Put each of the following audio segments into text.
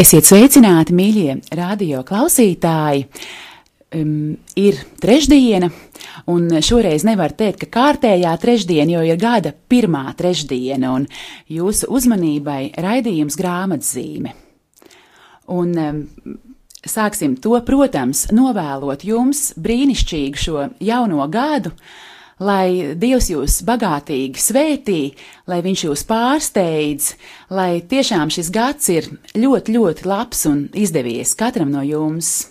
Esiet sveicināti, mīļie radio klausītāji! Um, ir trešdiena, un šoreiz nevar teikt, ka kārtējā trešdiena, jo ir gada pirmā trešdiena, un jūsu uzmanībai raidījums grāmatzīme. Un um, sāksim to, protams, novēlot jums brīnišķīgu šo jauno gadu, lai Dievs jūs bagātīgi svētī, lai Viņš jūs pārsteidz, lai tiešām šis gads ir ļoti, ļoti labs un izdevies katram no jums.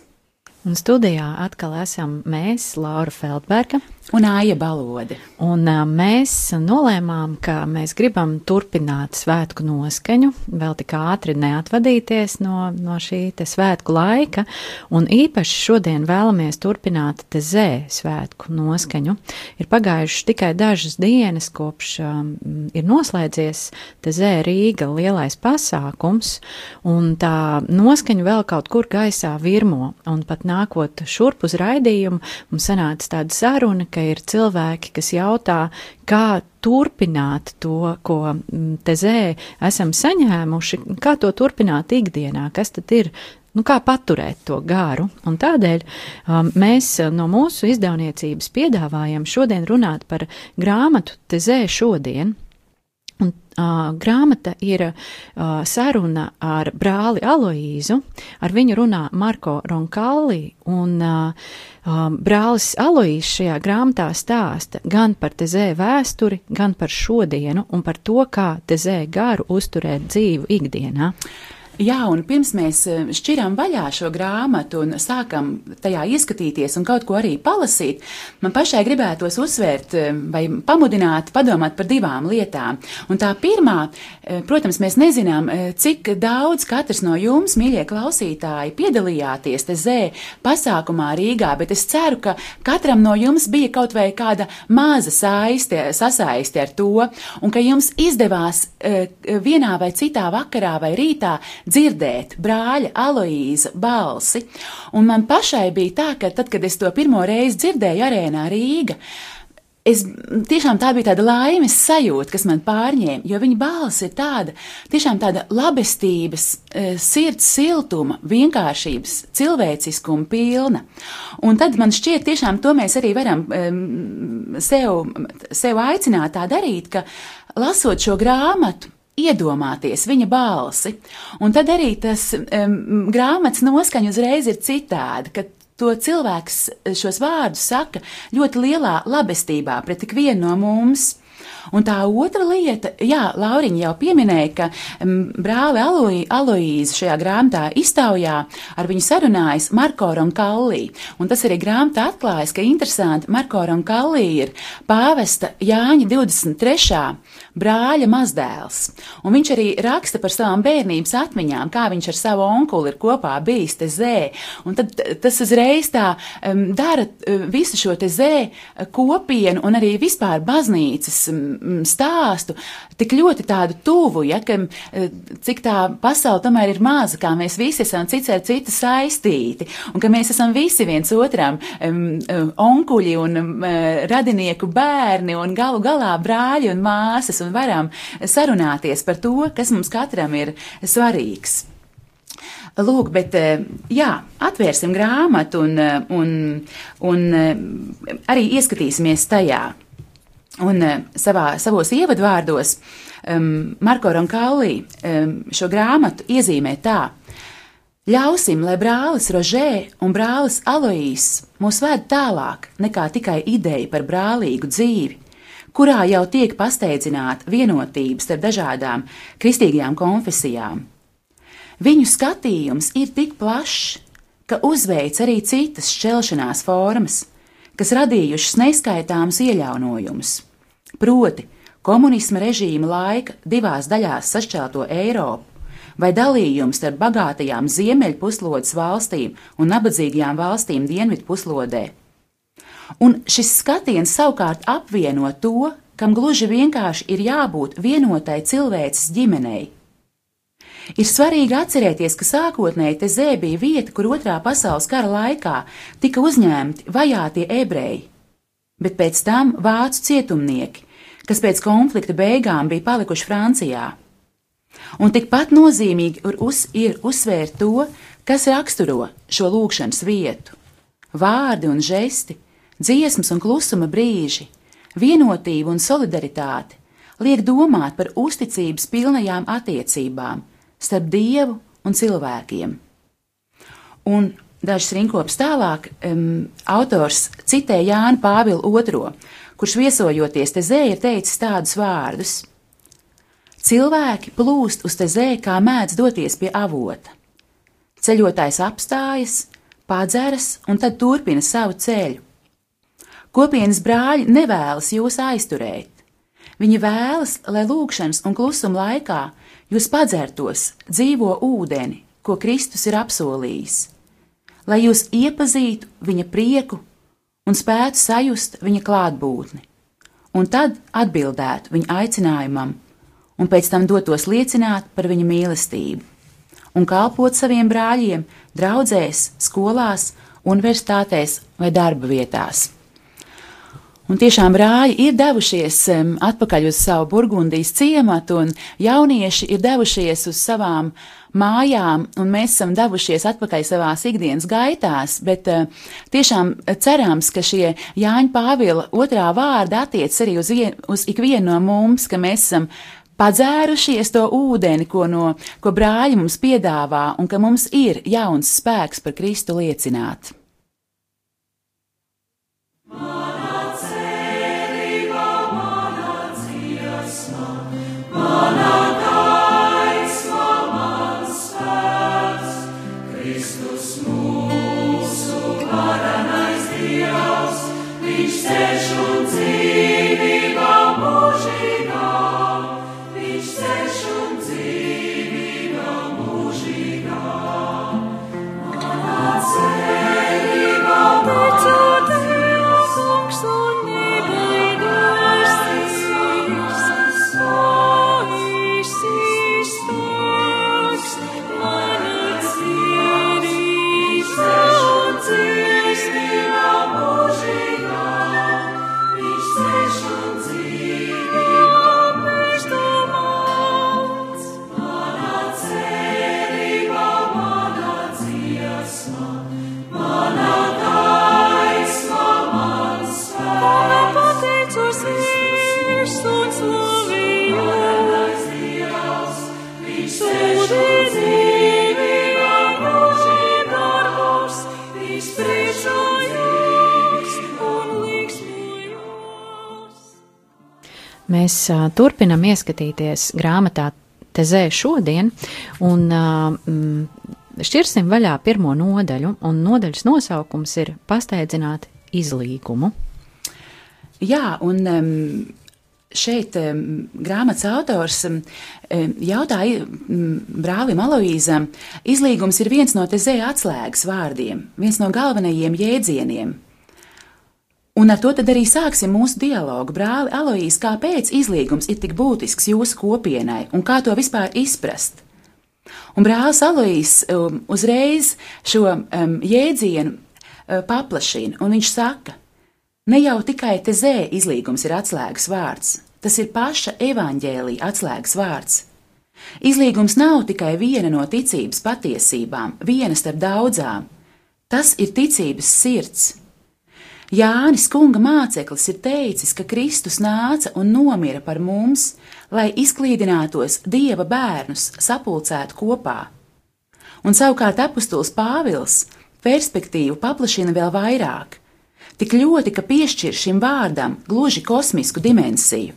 Un studijā atkal esam mēs, Laura Feldberga un Aija Balode. Un uh, mēs nolēmām, ka mēs gribam turpināt svētku noskaņu, vēl tik ātri neatvadīties no, no šī te svētku laika, un īpaši šodien vēlamies turpināt te zē svētku noskaņu. Ir pagājuši tikai dažas dienas, kopš um, ir noslēdzies te zē Rīga lielais pasākums, un tā noskaņa vēl kaut kur gaisā virmo, un pat nākot šurp uz raidījumu, mums sanāca tāda saruna, ka ir cilvēki, kas jautā, kā turpināt to, ko mm, tezē esam saņēmuši, kā to turpināt ikdienā, kas tad ir nu, kā paturēt to garu. Un tādēļ um, mēs no mūsu izdevniecības piedāvājam šodien runāt par grāmatu Tezē šodien. Un, uh, grāmata ir uh, saruna ar brāli Aloīzu, ar viņu runā Marko Ronkali, un uh, um, brālis Aloīzs šajā grāmatā stāsta gan par tezē vēsturi, gan par šodienu un par to, kā tezē garu uzturēt dzīvu ikdienā. Jā, un pirms mēs eh, šķiram vaļā šo grāmatu un sākam tajā ieskatīties un kaut ko arī palasīt, man pašai gribētos uzsvērt eh, vai pamudināt, padomāt par divām lietām. Un tā pirmā, eh, protams, mēs nezinām, cik daudz katrs no jums, mīļie klausītāji, piedalījāties te zē pasākumā Rīgā, bet es ceru, ka katram no jums bija kaut vai kāda maza saiste, sasaisti ar to, un ka jums izdevās vienā vai citā vakarā vai rītā dzirdēt brāļa Aloīza balsi. Un man pašai bija tā, ka tad, kad es to pirmo reizi dzirdēju arēnā Rīga, Es tiešām tā bija tāda laimes sajūta, kas man pārņēma, jo viņa balss ir tāda, tiešām tāda labestības, e, sirds siltuma, vienkāršības, cilvēciskuma pilna. Un tad man šķiet, tiešām to mēs arī varam sev, sev aicināt tā darīt, ka lasot šo grāmatu, iedomāties viņa balsi. Un tad arī tas um, grāmatas noskaņa uzreiz ir citāda, ka to cilvēks šos vārdus saka ļoti lielā labestībā pret ikvienu no mums. Un tā otra lieta, jā, Lauriņa jau pieminēja, ka um, brāli Aloī, Aloīze šajā grāmatā iztaujā ar viņu sarunājas Marko Ronkallī. Un tas arī grāmatā atklājas, ka interesanti Marko Ronkallī ir pāvesta Jāņa 23. Brāļa mazdēls. Un viņš arī raksta par savām bērnības atmiņām, kā viņš ar savu onkuli ir kopā bijis te zē. Un tad tas uzreiz tā um, dara visu šo te zē kopienu un arī vispār baznīcas um, stāstu tik ļoti tādu tuvu, ja, ka eh, cik tā pasaule tomēr ir maza, kā mēs visi esam cits ar citu saistīti, un ka mēs esam visi viens otram um, onkuļi un um, radinieku bērni un galu galā brāļi un māsas un varam sarunāties par to, kas mums katram ir svarīgs. Lūk, bet jā, atvērsim grāmatu un, un, un arī ieskatīsimies tajā. Un savā, savos ievadvārdos um, Marko Ronkallī um, šo grāmatu iezīmē tā: Ļausim, lai brālis Rožē un brālis Aloīs mūs ved tālāk nekā tikai ideja par brālīgu dzīvi, kurā jau tiek pasteidzināta vienotības starp dažādām kristīgajām konfesijām. Viņu skatījums ir tik plašs, ka uzveic arī citas šķelšanās formas, kas radījušas neskaitāmus ieļaunojumus proti komunisma režīma laika divās daļās sašķelto Eiropu, vai dalījums starp bagātajām ziemeļpuslodes valstīm un nabadzīgajām valstīm dienvidpuslodē. Un šis skatiens savukārt apvieno to, kam gluži vienkārši ir jābūt vienotai cilvēces ģimenei. Ir svarīgi atcerēties, ka sākotnēji Tezē bija vieta, kur otrā pasaules kara laikā tika uzņemti vajātie ebreji, bet pēc tam vācu cietumnieki, kas pēc konflikta beigām bija palikuši Francijā. Un tikpat nozīmīgi ir, uz, ir uzsvērt to, kas raksturo šo lūkšanas vietu - vārdi un žesti, dziesmas un klusuma brīži, vienotība un solidaritāte liek domāt par uzticības pilnajām attiecībām starp dievu un cilvēkiem. Un dažs rinkops tālāk, um, autors citē Jānu Pāvilu II, kurš viesojoties te zē ir teicis tādus vārdus: Cilvēki plūst uz te zē, kā mēdz doties pie avota. Ceļotājs apstājas, padzeras un tad turpina savu ceļu. Kopienas brāļi nevēlas jūs aizturēt. Viņi vēlas, lai lūkšanas un klusuma laikā jūs padzertos dzīvo ūdeni, ko Kristus ir apsolījis, lai jūs iepazītu viņa prieku un spētu sajust viņa klātbūtni, un tad atbildētu viņa aicinājumam, un pēc tam dotos liecināt par viņa mīlestību, un kalpot saviem brāļiem, draudzēs, skolās, universitātēs vai darba vietās. Un tiešām brāļi ir devušies atpakaļ uz savu Burgundijas ciematu, un jaunieši ir devušies uz savām mājām, un mēs esam devušies atpakaļ savās ikdienas gaitās, bet uh, tiešām cerams, ka šie Jāņa Pāvila otrā vārda attiec arī uz, vien, uz ikvienu no mums, ka mēs esam padzērušies to ūdeni, ko, no, ko brāļi mums piedāvā, un ka mums ir jauns spēks par Kristu liecināt. Mēs turpinam ieskatīties grāmatā Tezē šodien, un uh, šķirsim vaļā pirmo nodaļu, un nodaļas nosaukums ir Pasteidzināt izlīgumu. Jā, un um, šeit um, grāmatas autors um, jautāja um, brālim Aloīzam, izlīgums ir viens no tezē atslēgas vārdiem, viens no galvenajiem jēdzieniem. Un ar to tad arī sāksim mūsu dialogu. Brāli, Aloīs, kāpēc izlīgums ir tik būtisks jūsu kopienai un kā to vispār izprast? Un brālis Aloīs um, uzreiz šo um, jēdzienu uh, paplašina, un viņš saka, ne jau tikai tezē izlīgums ir atslēgas vārds, tas ir paša evaņģēlīja atslēgas vārds. Izlīgums nav tikai viena no ticības patiesībām, viena starp daudzām. Tas ir ticības sirds. Jānis Kunga māceklis ir teicis, ka Kristus nāca un nomira par mums, lai izklīdinātos dieva bērnus sapulcētu kopā. Un savukārt apustulis Pāvils perspektīvu paplašina vēl vairāk, tik ļoti, ka piešķir šim vārdam gluži kosmisku dimensiju,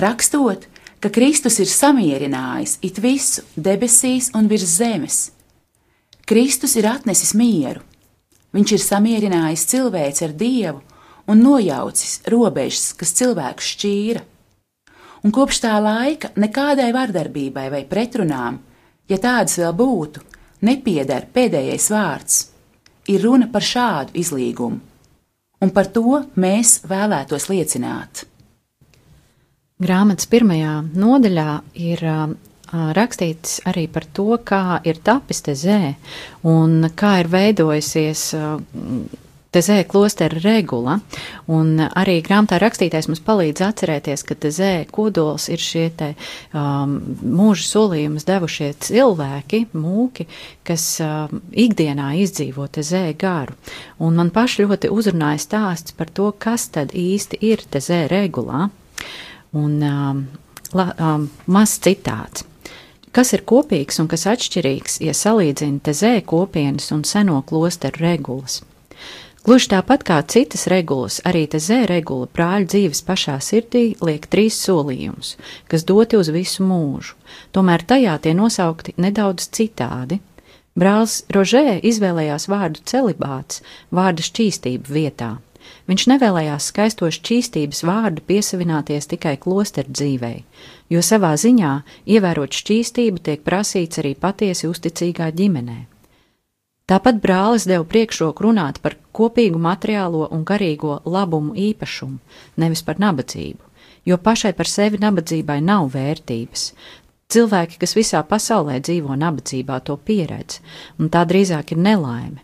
rakstot, ka Kristus ir samierinājis it visu debesīs un virs zemes. Kristus ir atnesis mieru, Viņš ir samierinājis cilvēci ar dievu un nojaucis robežas, kas cilvēku šķīra. Un kopš tā laika nekādai vardarbībai vai pretrunām, ja tādas vēl būtu, nepieder pēdējais vārds. Ir runa par šādu izlīgumu, un par to mēs vēlētos liecināt. Grāmatas pirmajā nodaļā ir rakstīts arī par to, kā ir tapis te zē un kā ir veidojusies Tezē klostera regula, un arī grāmatā rakstītais mums palīdz atcerēties, ka tezē kodols ir šie te um, mūža solījumus devušie cilvēki, mūki, kas um, ikdienā izdzīvo tezē garu. Un man paši ļoti uzrunāja stāsts par to, kas tad īsti ir tezē regulā. Un um, la, um, maz citāts. Kas ir kopīgs un kas atšķirīgs, ja salīdzina tezē kopienas un seno klosteru regulas? Gluži tāpat kā citas regulas, arī te zē regula brāļa dzīves pašā sirdī liek trīs solījumus, kas doti uz visu mūžu, tomēr tajā tie nosaukti nedaudz citādi. Brālis Rožē izvēlējās vārdu celibāts vārda šķīstību vietā. Viņš nevēlējās skaisto šķīstības vārdu piesavināties tikai klosteru dzīvei, jo savā ziņā ievērot šķīstību tiek prasīts arī patiesi uzticīgā ģimenei. Tāpat brālis deva priekšroku runāt par kopīgu materiālo un garīgo labumu īpašumu, nevis par nabadzību, jo pašai par sevi nabadzībai nav vērtības. Cilvēki, kas visā pasaulē dzīvo nabadzībā, to pieredz, un tā drīzāk ir nelaime.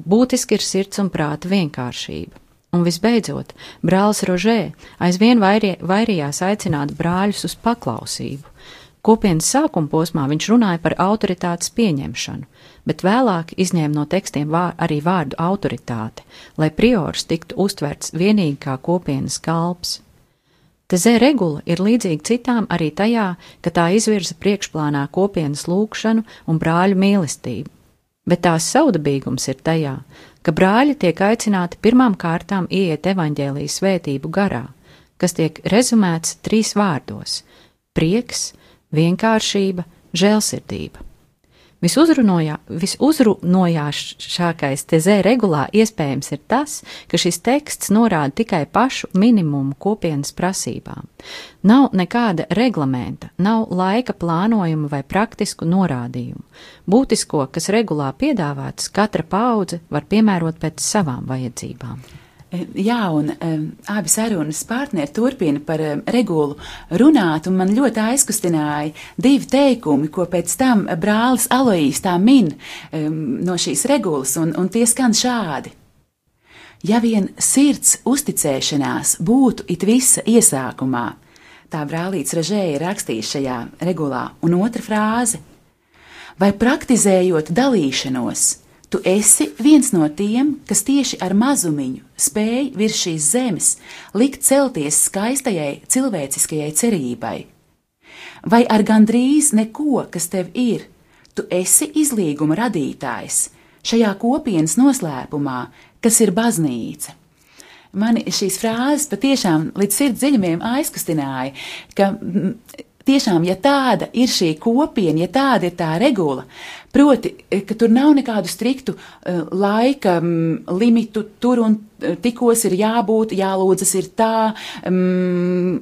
Būtiski ir sirds un prāta vienkāršība. Un visbeidzot, brālis Rožē aizvien vairie, vairījās aicināt brāļus uz paklausību. Kopienas sākuma posmā viņš runāja par autoritātes pieņemšanu, bet vēlāk izņēma no tekstiem vār, arī vārdu autoritāte, lai priors tiktu uztverts vienīgi kā kopienas kalps. Tezē regula ir līdzīga citām arī tajā, ka tā izvirza priekšplānā kopienas lūgšanu un brāļu mīlestību, bet tās saudabīgums ir tajā, ka brāļi tiek aicināti pirmām kārtām ieiet evaņģēlijas svētību garā, kas tiek rezumēts trīs vārdos - prieks, vienkāršība, žēlsirdība. Visuzrunojāšākais tezē regulā iespējams ir tas, ka šis teksts norāda tikai pašu minimumu kopienas prasībām. Nav nekāda reglamenta, nav laika plānojuma vai praktisku norādījumu. Būtisko, kas regulā piedāvāts, katra paudze var piemērot pēc savām vajadzībām. Jā, un um, abi sarunas partneri turpina par um, regulu runāt, un man ļoti aizkustināja divi teikumi, ko pēc tam brālis Aloīs tā min um, no šīs regulas, un, un tie skan šādi. Ja vien sirds uzticēšanās būtu it visa iesākumā, tā brālīts Režēja rakstīs šajā regulā, un otra frāze - vai praktizējot dalīšanos, Tu esi viens no tiem, kas tieši ar mazumiņu spēj virs šīs zemes likt celties skaistajai cilvēciskajai cerībai. Vai ar gandrīz neko, kas tev ir, tu esi izlīguma radītājs šajā kopienas noslēpumā, kas ir baznīca. Mani šīs frāzes patiešām līdz sirds dziļumiem aizkustināja, ka tiešām, ja tāda ir šī kopiena, ja tāda ir tā regula, Proti, e, ka tur nav nekādu striktu uh, laika um, limitu, tur un tikos ir jābūt, jālūdzas ir tā, um,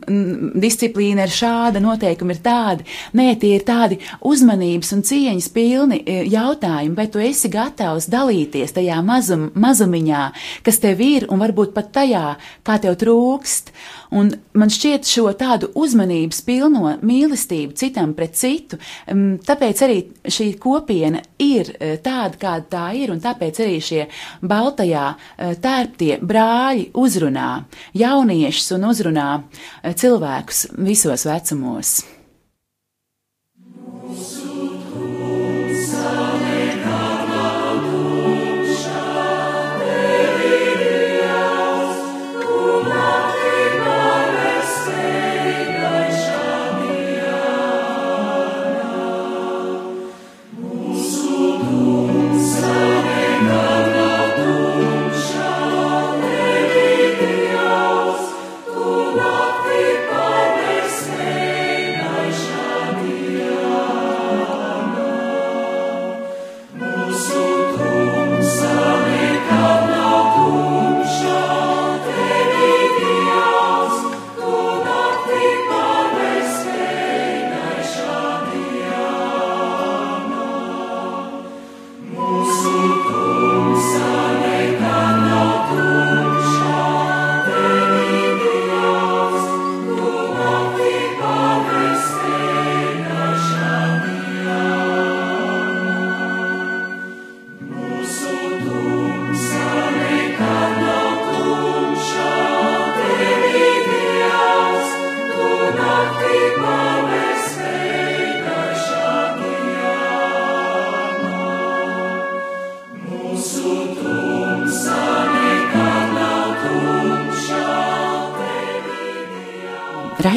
disciplīna ir šāda, noteikumi ir tādi. Nē, tie ir tādi uzmanības un cieņas pilni jautājumi, vai tu esi gatavs dalīties tajā mazum, mazumiņā, kas tev ir, un varbūt pat tajā, kā tev trūkst. Un man šķiet šo tādu uzmanības pilno mīlestību citam pret citu, um, tāpēc arī šī kopiena ir eh, tāda, kāda tā ir, un tāpēc arī šie baltajā eh, tērptie brāļi uzrunā jauniešus un uzrunā eh, cilvēkus visos vecumos.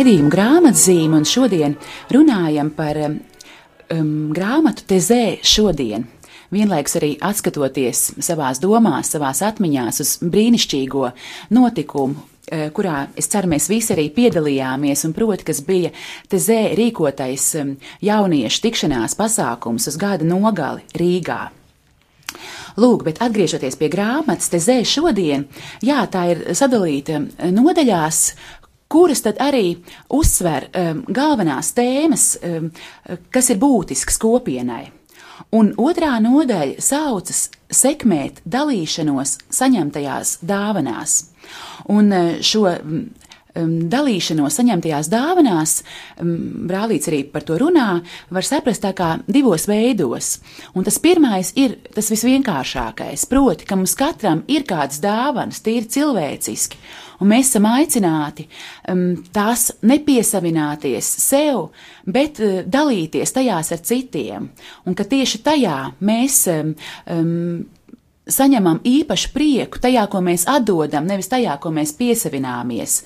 Raidījumu grāmatzīmi, un šodien runājam par um, um, grāmatu Tezē šodien. Vienlaikus arī atskatoties savās domās, savās atmiņās uz brīnišķīgo notikumu, uh, kurā es ceru, mēs visi arī piedalījāmies, un proti, kas bija Tezē rīkotais um, jauniešu tikšanās pasākums uz gada nogali Rīgā. Lūk, bet atgriežoties pie grāmatas, te zē šodien, jā, tā ir sadalīta nodaļās, kuras tad arī uzsver um, galvenās tēmas, um, kas ir būtisks kopienai. Un otrā nodaļa saucas sekmēt dalīšanos saņemtajās dāvanās. Un uh, šo dalīšanos saņemtajās dāvanās, um, brālīts arī par to runā, var saprast tā kā divos veidos. Un tas pirmais ir tas visvienkāršākais, proti, ka mums katram ir kādas dāvanas, tīri cilvēciski, un mēs esam aicināti um, tās nepiesavināties sev, bet uh, dalīties tajās ar citiem, un ka tieši tajā mēs um, um, saņemam īpašu prieku tajā, ko mēs atdodam, nevis tajā, ko mēs piesavināmies.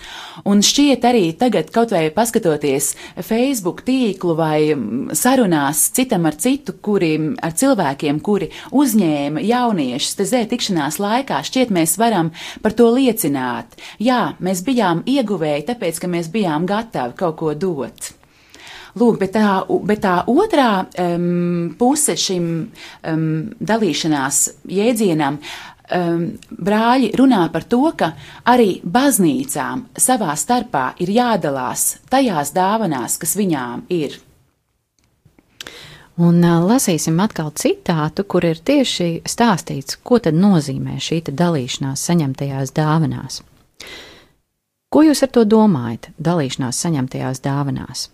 Un šķiet arī tagad, kaut vai paskatoties Facebook tīklu vai mm, sarunās citam ar citu, kuri, ar cilvēkiem, kuri uzņēma jauniešus te zē tikšanās laikā, šķiet mēs varam par to liecināt. Jā, mēs bijām ieguvēji, tāpēc, ka mēs bijām gatavi kaut ko dot. Lūk, bet tā, bet tā otrā um, puse šim um, dalīšanās jēdzienam um, brāļi runā par to, ka arī baznīcām savā starpā ir jādalās tajās dāvanās, kas viņām ir. Un uh, lasīsim atkal citātu, kur ir tieši stāstīts, ko tad nozīmē šī dalīšanās saņemtajās dāvanās. Ko jūs ar to domājat, dalīšanās saņemtajās dāvanās?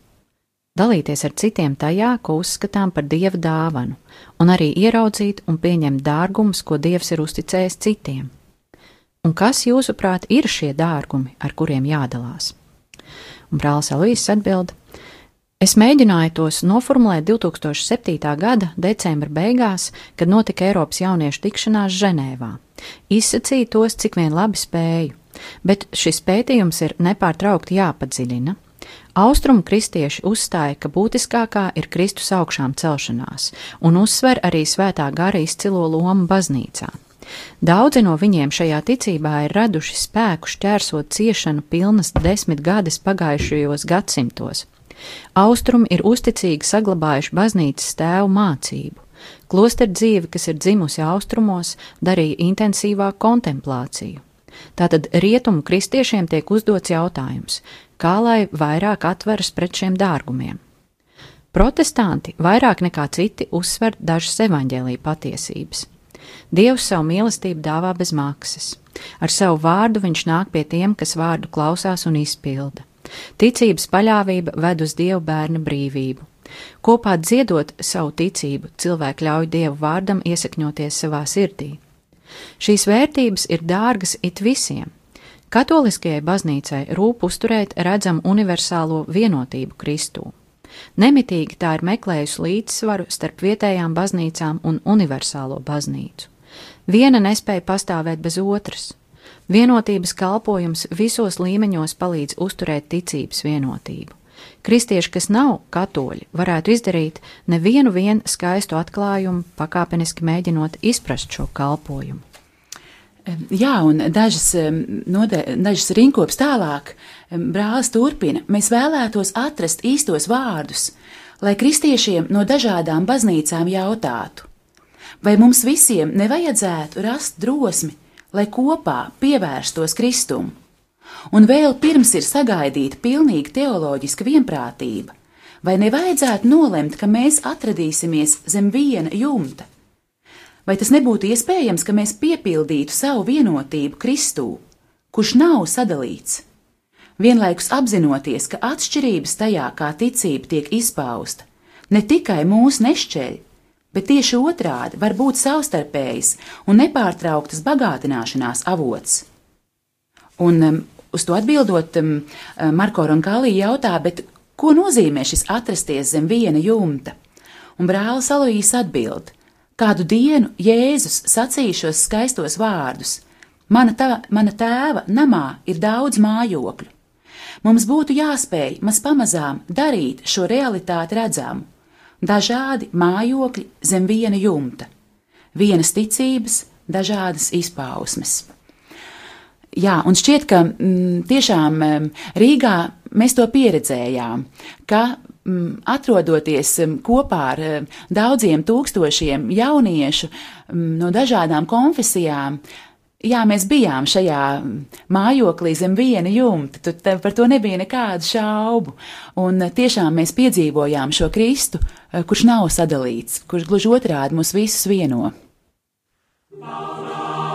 Dalīties ar citiem tajā, ko uzskatām par dieva dāvanu, un arī ieraudzīt un pieņemt dārgumus, ko dievs ir uzticējis citiem. Un kas, jūsuprāt, ir šie dārgumi, ar kuriem jādalās? Un brālis Alīs atbild: Es mēģināju tos noformulēt 2007. gada decembra beigās, kad notika Eiropas jauniešu tikšanās Ženēvā. Izsacīju tos, cik vien labi spēju, bet šis pētījums ir nepārtraukti jāpadziļina. Austrumu kristieši uzstāja, ka būtiskākā ir Kristus augšām celšanās, un uzsver arī svētā gara izcilo lomu baznīcā. Daudzi no viņiem šajā ticībā ir raduši spēku šķērsot ciešanu pilnas desmit gadus pagājušajos gadsimtos. Austrumi ir uzticīgi saglabājuši baznīcas tēvu mācību. Klosteru dzīve, kas ir dzimusi austrumos, darīja intensīvāku kontemplāciju. Tātad rietumu kristiešiem tiek uzdots jautājums, kā lai vairāk atveras pret šiem dārgumiem. Protestanti vairāk nekā citi uzsver dažas evaņģēlīja patiesības. Dievs savu mīlestību dāvā bez maksas. Ar savu vārdu viņš nāk pie tiem, kas vārdu klausās un izpilda. Ticības paļāvība ved uz Dievu bērna brīvību. Kopā dziedot savu ticību, cilvēki ļauj Dievu vārdam iesakņoties savā sirdī. Šīs vērtības ir dārgas it visiem, Katoliskajai baznīcai rūp uzturēt redzam universālo vienotību Kristū. Nemitīgi tā ir meklējusi līdzsvaru starp vietējām baznīcām un universālo baznīcu. Viena nespēja pastāvēt bez otras. Vienotības kalpojums visos līmeņos palīdz uzturēt ticības vienotību. Kristieši, kas nav katoļi, varētu izdarīt nevienu vien skaistu atklājumu, pakāpeniski mēģinot izprast šo kalpojumu. Jā, un dažas, node, dažas rinkops tālāk brālis turpina. Mēs vēlētos atrast īstos vārdus, lai kristiešiem no dažādām baznīcām jautātu, vai mums visiem nevajadzētu rast drosmi, lai kopā pievērstos Kristumu. Un vēl pirms ir sagaidīta pilnīga teoloģiska vienprātība, vai nevajadzētu nolemt, ka mēs atradīsimies zem viena jumta Vai tas nebūtu iespējams, ka mēs piepildītu savu vienotību Kristū, kurš nav sadalīts? Vienlaikus apzinoties, ka atšķirības tajā, kā ticība tiek izpausta, ne tikai mūs nešķeļ, bet tieši otrādi var būt savstarpējas un nepārtrauktas bagātināšanās avots. Un um, uz to atbildot, um, Marko Ronkālī jautā, bet ko nozīmē šis atrasties zem viena jumta? Un brālis Aloīs atbild: Kādu dienu Jēzus sacīja šos skaistos vārdus: Mana, tā, mana tēva namā ir daudz mājokļu. Mums būtu jāspēj maz pamazām darīt šo realitāti redzamu. Dažādi mājokļi zem viena jumta, vienas ticības, dažādas izpausmes. Jā, un šķiet, ka m, mm, tiešām m, Rīgā mēs to pieredzējām, ka atrodoties kopā ar daudziem tūkstošiem jauniešu no dažādām konfesijām, Jā, mēs bijām šajā mājoklī zem viena jumta, tad par to nebija nekādu šaubu. Un tiešām mēs piedzīvojām šo Kristu, kurš nav sadalīts, kurš gluži otrādi mūs visus vieno. Mama.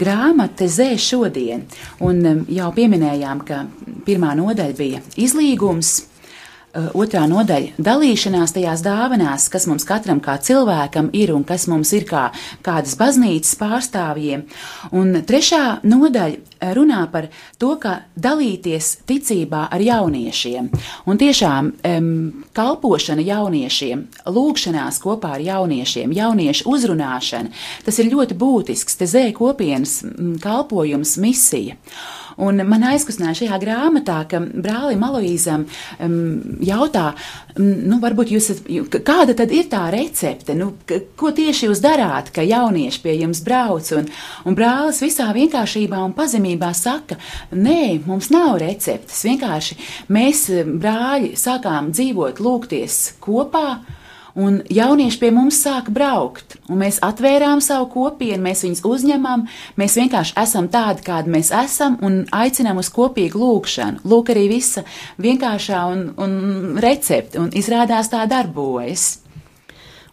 Par grāmatu Zē šodien. Un um, jau pieminējām, ka pirmā nodaļa bija izlīgums, uh, otrā nodaļa - dalīšanās tajās dāvanās, kas mums katram kā cilvēkam ir un kas mums ir kā kādas baznīcas pārstāvjiem. Un trešā nodaļa runā par to, ka dalīties ticībā ar jauniešiem. Un tiešām um, kalpošana jauniešiem, lūgšanās kopā ar jauniešiem, jauniešu uzrunāšana, tas ir ļoti būtisks te zē kopienas kalpojums, misija. Un man aizkustināja šajā grāmatā, ka brālim Aloīzam um, jautā, nu, varbūt jūs, kāda tad ir tā recepte, nu, ko tieši jūs darāt, ka jaunieši pie jums brauc, un, un brālis visā vienkāršībā un pazemībā saka, nē, mums nav receptes, vienkārši mēs, brāļi, sākām dzīvot, lūgties kopā, Un jaunieši pie mums sāka braukt, un mēs atvērām savu kopienu, mēs viņus uzņemam, mēs vienkārši esam tādi, kādi mēs esam, un aicinām uz kopīgu lūgšanu. Lūk, arī visa vienkāršā un, un recepte, un izrādās tā darbojas.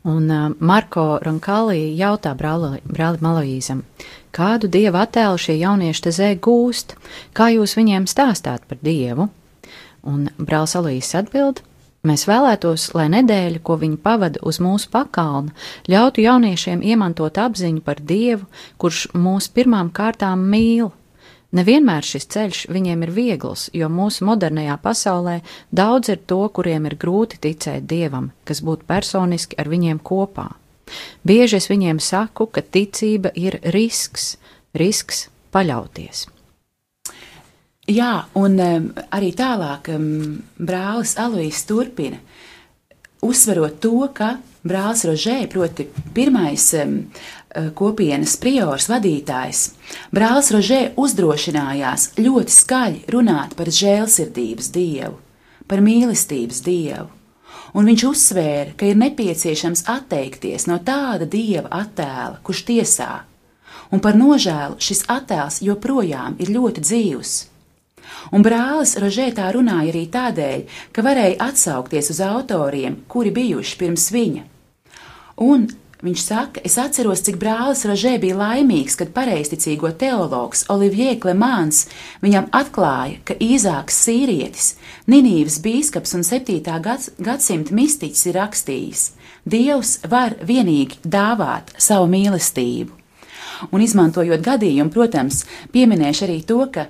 Un uh, Marko Ronkālī jautā brāli, Maloīzam, kādu dieva attēlu šie jaunieši te zē gūst, kā jūs viņiem stāstāt par dievu? Un brālis Alīs atbild, Mēs vēlētos, lai nedēļa, ko viņi pavada uz mūsu pakalna, ļautu jauniešiem iemantot apziņu par Dievu, kurš mūs pirmām kārtām mīl. Nevienmēr šis ceļš viņiem ir viegls, jo mūsu modernajā pasaulē daudz ir to, kuriem ir grūti ticēt Dievam, kas būtu personiski ar viņiem kopā. Bieži es viņiem saku, ka ticība ir risks, risks paļauties. Jā, un um, arī tālāk um, brālis Alois turpina, uzsverot to, ka brālis Rožē, proti pirmais um, kopienas priors vadītājs, brālis Rožē uzdrošinājās ļoti skaļi runāt par žēlsirdības dievu, par mīlestības dievu, un viņš uzsvēra, ka ir nepieciešams atteikties no tāda dieva attēla, kurš tiesā, un par nožēlu šis attēls joprojām ir ļoti dzīvs un brālis Rožētā runāja arī tādēļ, ka varēja atsaukties uz autoriem, kuri bijuši pirms viņa. Un Viņš saka, es atceros, cik brālis Rožē bija laimīgs, kad pareizticīgo teologs Olivier Klemāns viņam atklāja, ka Īzāks Sīrietis, Ninīvas bīskaps un 7. Gads, gadsimta mistiķis ir rakstījis: Dievs var vienīgi dāvāt savu mīlestību. Un izmantojot gadījumu, protams, pieminēšu arī to, ka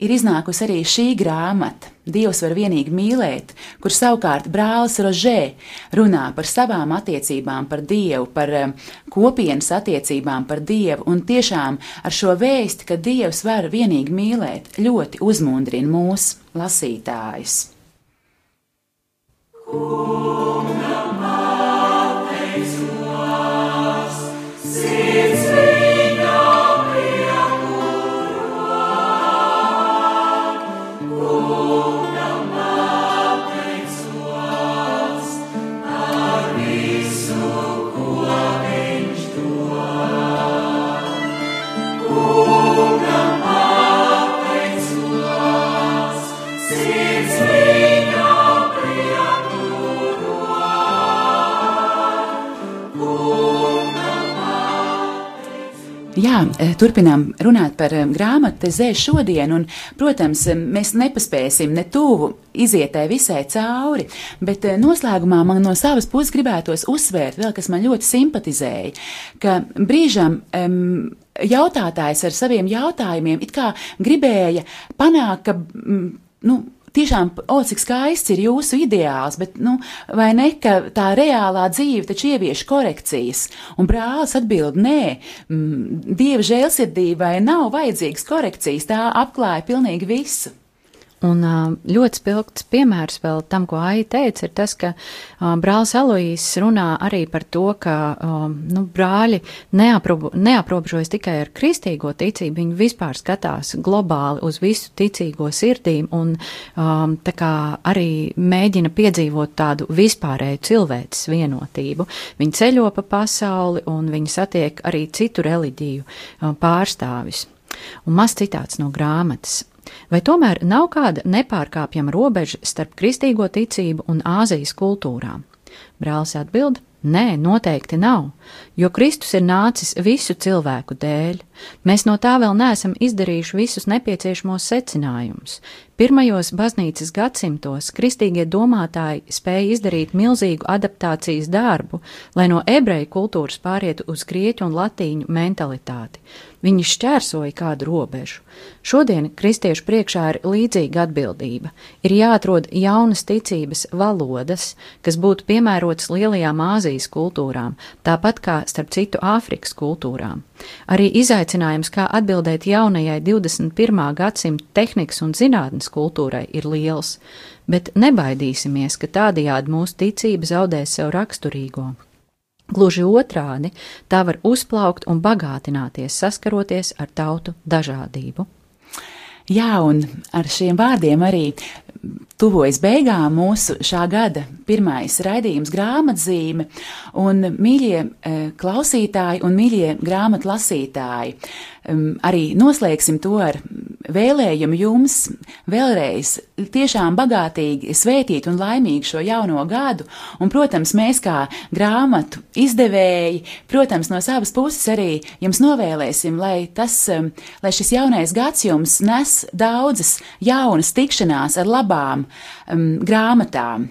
ir iznākusi arī šī grāmata. Dievs var vienīgi mīlēt, kur savukārt brālis Rožē runā par savām attiecībām par Dievu, par um, kopienas attiecībām par Dievu, un tiešām ar šo vēsti, ka Dievs var vienīgi mīlēt, ļoti uzmundrina mūsu lasītājus. Kunam, turpinām runāt par grāmatu Zē šodien, un, protams, e, mēs nepaspēsim ne tuvu izietai visai cauri, bet noslēgumā man no savas puses gribētos uzsvērt vēl, kas man ļoti simpatizēja, ka brīžam um, jautātājs ar saviem jautājumiem it kā gribēja panākt, ka, nu, tiešām, o, cik skaists ir jūsu ideāls, bet, nu, vai ne, ka tā reālā dzīve taču ievieš korekcijas? Un brālis atbild, nē, mm, dieva žēlsirdībai nav vajadzīgas korekcijas, tā apklāja pilnīgi visu. Un ļoti spilgts piemērs vēl tam, ko Aija teica, ir tas, ka brālis Aloīs runā arī par to, ka nu, brāļi neaprob neaprobežojas tikai ar kristīgo ticību, viņi vispār skatās globāli uz visu ticīgo sirdīm un tā kā arī mēģina piedzīvot tādu vispārēju cilvēces vienotību. Viņi ceļo pa pasauli un viņi satiek arī citu reliģiju pārstāvis. Un maz citāts no grāmatas. Vai tomēr nav kāda nepārkāpjama robeža starp kristīgo ticību un Āzijas kultūrām? Brālis atbild: Nē, noteikti nav, jo Kristus ir nācis visu cilvēku dēļ. Mēs no tā vēl neesam izdarījuši visus nepieciešamos secinājumus. Pirmajos baznīcas gadsimtos kristīgie domātāji spēja izdarīt milzīgu adaptācijas darbu, lai no ebreju kultūras pārietu uz grieķu un latīņu mentalitāti. Viņi šķērsoja kādu robežu. Šodien kristiešu priekšā ir līdzīga atbildība. Ir jāatrod jaunas ticības valodas, kas būtu piemērotas lielajām Āzijas kultūrām, tāpat kā starp citu Āfrikas kultūrām. Arī izaicinājums, kā atbildēt jaunajai 21. gadsimta tehnikas un zinātnes kultūrai, ir liels, bet nebaidīsimies, ka tādajādi mūsu ticība zaudēs sev raksturīgo. Gluži otrādi, tā var uzplaukt un bagātināties, saskaroties ar tautu dažādību. Jā, un ar šiem vārdiem arī tuvojas beigām mūsu šā gada pirmais raidījums grāmatzīme, un mīļie e, klausītāji un mīļie grāmatlasītāji, arī noslēgsim to ar vēlējumu jums vēlreiz tiešām bagātīgi svētīt un laimīgi šo jauno gadu, un, protams, mēs kā grāmatu izdevēji, protams, no savas puses arī jums novēlēsim, lai tas, lai šis jaunais gads jums nes daudzas jaunas tikšanās ar labām um, grāmatām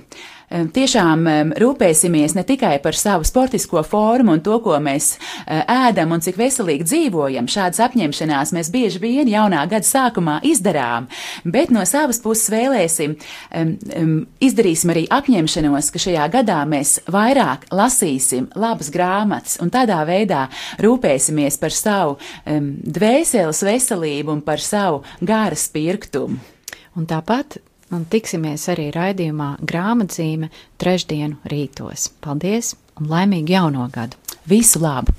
tiešām rūpēsimies ne tikai par savu sportisko formu un to, ko mēs e, ēdam un cik veselīgi dzīvojam. Šādas apņemšanās mēs bieži vien jaunā gada sākumā izdarām, bet no savas puses vēlēsim, izdarīsim arī apņemšanos, ka šajā gadā mēs vairāk lasīsim labas grāmatas un tādā veidā rūpēsimies par savu dvēseles veselību un par savu gāras pirktumu. Un tāpat un tiksimies arī raidījumā grāmatzīme trešdienu rītos. Paldies un laimīgu jauno gadu! Visu labu!